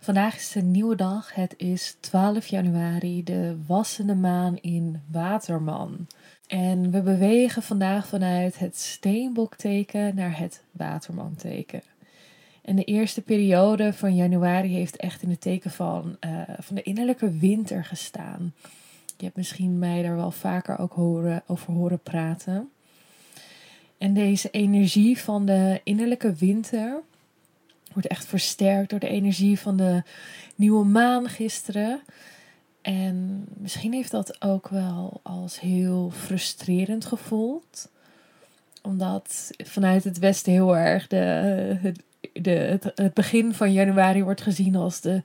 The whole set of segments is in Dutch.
Vandaag is een nieuwe dag. Het is 12 januari, de wassende maan in Waterman. En we bewegen vandaag vanuit het steenbokteken naar het Waterman-teken. En de eerste periode van januari heeft echt in het teken van, uh, van de innerlijke winter gestaan. Je hebt misschien mij daar wel vaker ook horen, over horen praten. En deze energie van de innerlijke winter wordt echt versterkt door de energie van de nieuwe maan gisteren. En misschien heeft dat ook wel als heel frustrerend gevoeld. Omdat vanuit het Westen heel erg de, het, de, het, het begin van januari wordt gezien als, de,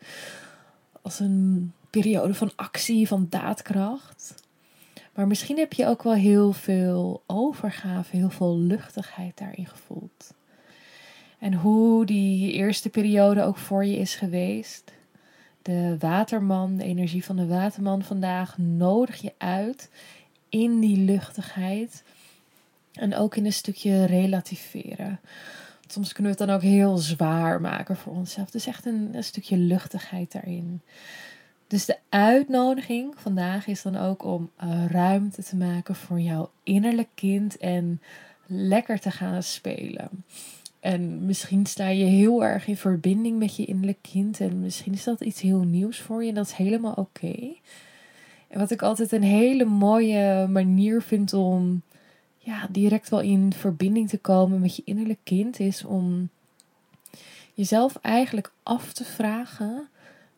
als een periode van actie, van daadkracht. Maar misschien heb je ook wel heel veel overgave, heel veel luchtigheid daarin gevoeld. En hoe die eerste periode ook voor je is geweest. De waterman, de energie van de waterman vandaag, nodig je uit in die luchtigheid. En ook in een stukje relativeren. Soms kunnen we het dan ook heel zwaar maken voor onszelf. Dus echt een, een stukje luchtigheid daarin. Dus de uitnodiging vandaag is dan ook om uh, ruimte te maken voor jouw innerlijk kind en lekker te gaan spelen. En misschien sta je heel erg in verbinding met je innerlijk kind en misschien is dat iets heel nieuws voor je en dat is helemaal oké. En wat ik altijd een hele mooie manier vind om ja, direct wel in verbinding te komen met je innerlijk kind is om jezelf eigenlijk af te vragen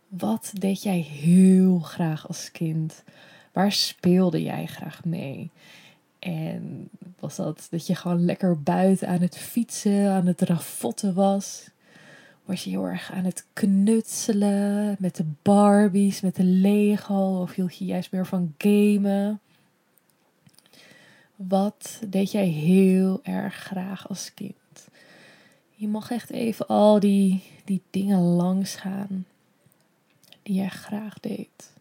wat deed jij heel graag als kind? Waar speelde jij graag mee? En was dat dat je gewoon lekker buiten aan het fietsen, aan het ravotten was? Was je heel erg aan het knutselen met de Barbies, met de Lego? Of hield je juist meer van gamen? Wat deed jij heel erg graag als kind? Je mag echt even al die, die dingen langs gaan die jij graag deed.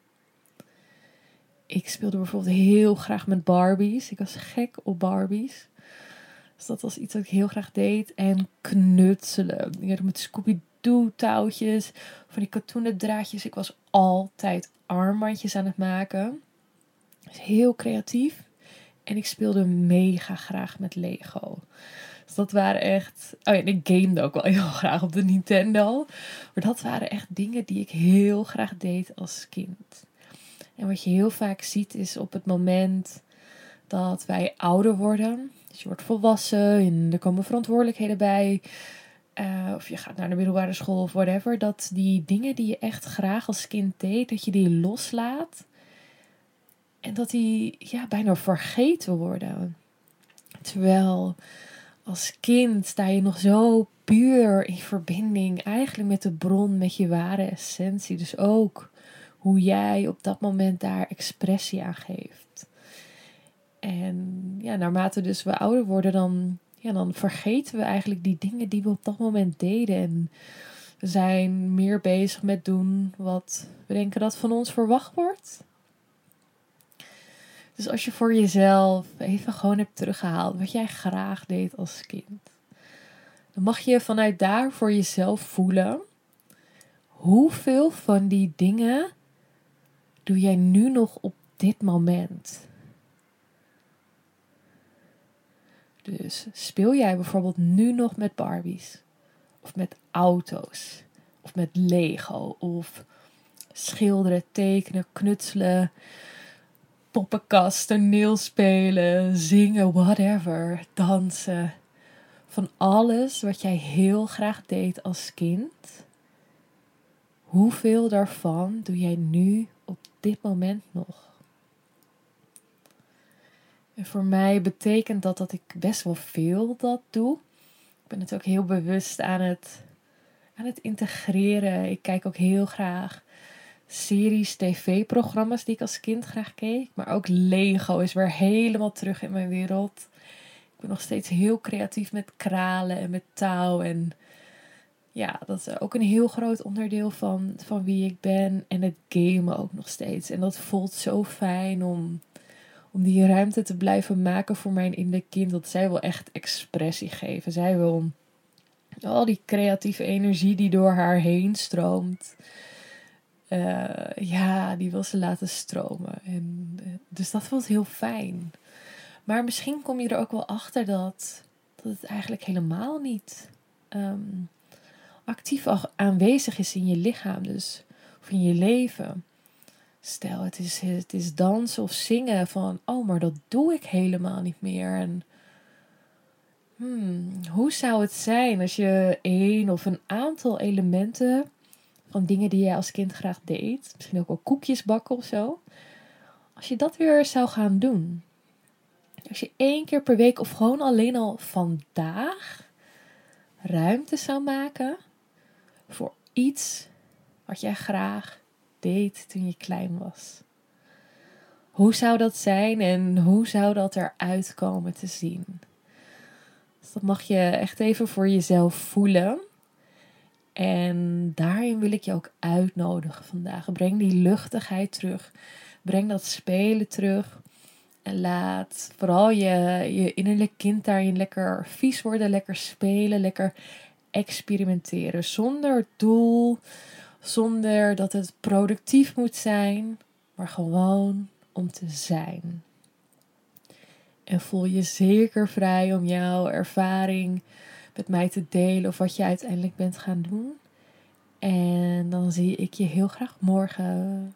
Ik speelde bijvoorbeeld heel graag met Barbies. Ik was gek op Barbies. Dus dat was iets wat ik heel graag deed. En knutselen. Ik had met Scooby-Doo touwtjes. Van die katoenen draadjes. Ik was altijd armbandjes aan het maken. Dus heel creatief. En ik speelde mega graag met Lego. Dus dat waren echt. Oh ja, en ik gamede ook wel heel graag op de Nintendo. Maar dat waren echt dingen die ik heel graag deed als kind. En wat je heel vaak ziet is op het moment dat wij ouder worden. Dus je wordt volwassen en er komen verantwoordelijkheden bij. Uh, of je gaat naar de middelbare school of whatever. Dat die dingen die je echt graag als kind deed, dat je die loslaat. En dat die ja, bijna vergeten worden. Terwijl als kind sta je nog zo puur in verbinding eigenlijk met de bron, met je ware essentie. Dus ook hoe jij op dat moment daar expressie aan geeft. En ja, naarmate dus we ouder worden, dan, ja, dan vergeten we eigenlijk die dingen die we op dat moment deden. En we zijn meer bezig met doen wat we denken dat van ons verwacht wordt. Dus als je voor jezelf even gewoon hebt teruggehaald wat jij graag deed als kind, dan mag je vanuit daar voor jezelf voelen hoeveel van die dingen doe jij nu nog op dit moment. Dus speel jij bijvoorbeeld nu nog met Barbies, of met auto's, of met Lego, of schilderen, tekenen, knutselen, poppenkast, toneel spelen, zingen, whatever, dansen. Van alles wat jij heel graag deed als kind. Hoeveel daarvan doe jij nu op dit moment nog? En voor mij betekent dat dat ik best wel veel dat doe. Ik ben het ook heel bewust aan het aan het integreren. Ik kijk ook heel graag series, tv-programma's die ik als kind graag keek. Maar ook Lego is weer helemaal terug in mijn wereld. Ik ben nog steeds heel creatief met kralen en met touw. En ja, dat is ook een heel groot onderdeel van, van wie ik ben. En het gamen ook nog steeds. En dat voelt zo fijn om, om die ruimte te blijven maken voor mijn innerlijke kind. Dat zij wil echt expressie geven. Zij wil al die creatieve energie die door haar heen stroomt. Uh, ja, die wil ze laten stromen. En, uh, dus dat voelt heel fijn. Maar misschien kom je er ook wel achter dat, dat het eigenlijk helemaal niet um, actief aanwezig is in je lichaam, dus of in je leven. Stel, het is, het is dansen of zingen van, oh, maar dat doe ik helemaal niet meer. En hmm, hoe zou het zijn als je één of een aantal elementen van dingen die jij als kind graag deed, misschien ook wel koekjes bakken of zo, als je dat weer zou gaan doen? Als je één keer per week of gewoon alleen al vandaag ruimte zou maken voor iets wat jij graag deed toen je klein was. Hoe zou dat zijn en hoe zou dat eruit komen te zien? Dus dat mag je echt even voor jezelf voelen. En daarin wil ik je ook uitnodigen vandaag. Breng die luchtigheid terug. Breng dat spelen terug. En laat vooral je, je innerlijk kind daarin lekker vies worden, lekker spelen, lekker experimenteren. Zonder doel, zonder dat het productief moet zijn, maar gewoon om te zijn. En voel je zeker vrij om jouw ervaring met mij te delen of wat je uiteindelijk bent gaan doen. En dan zie ik je heel graag morgen.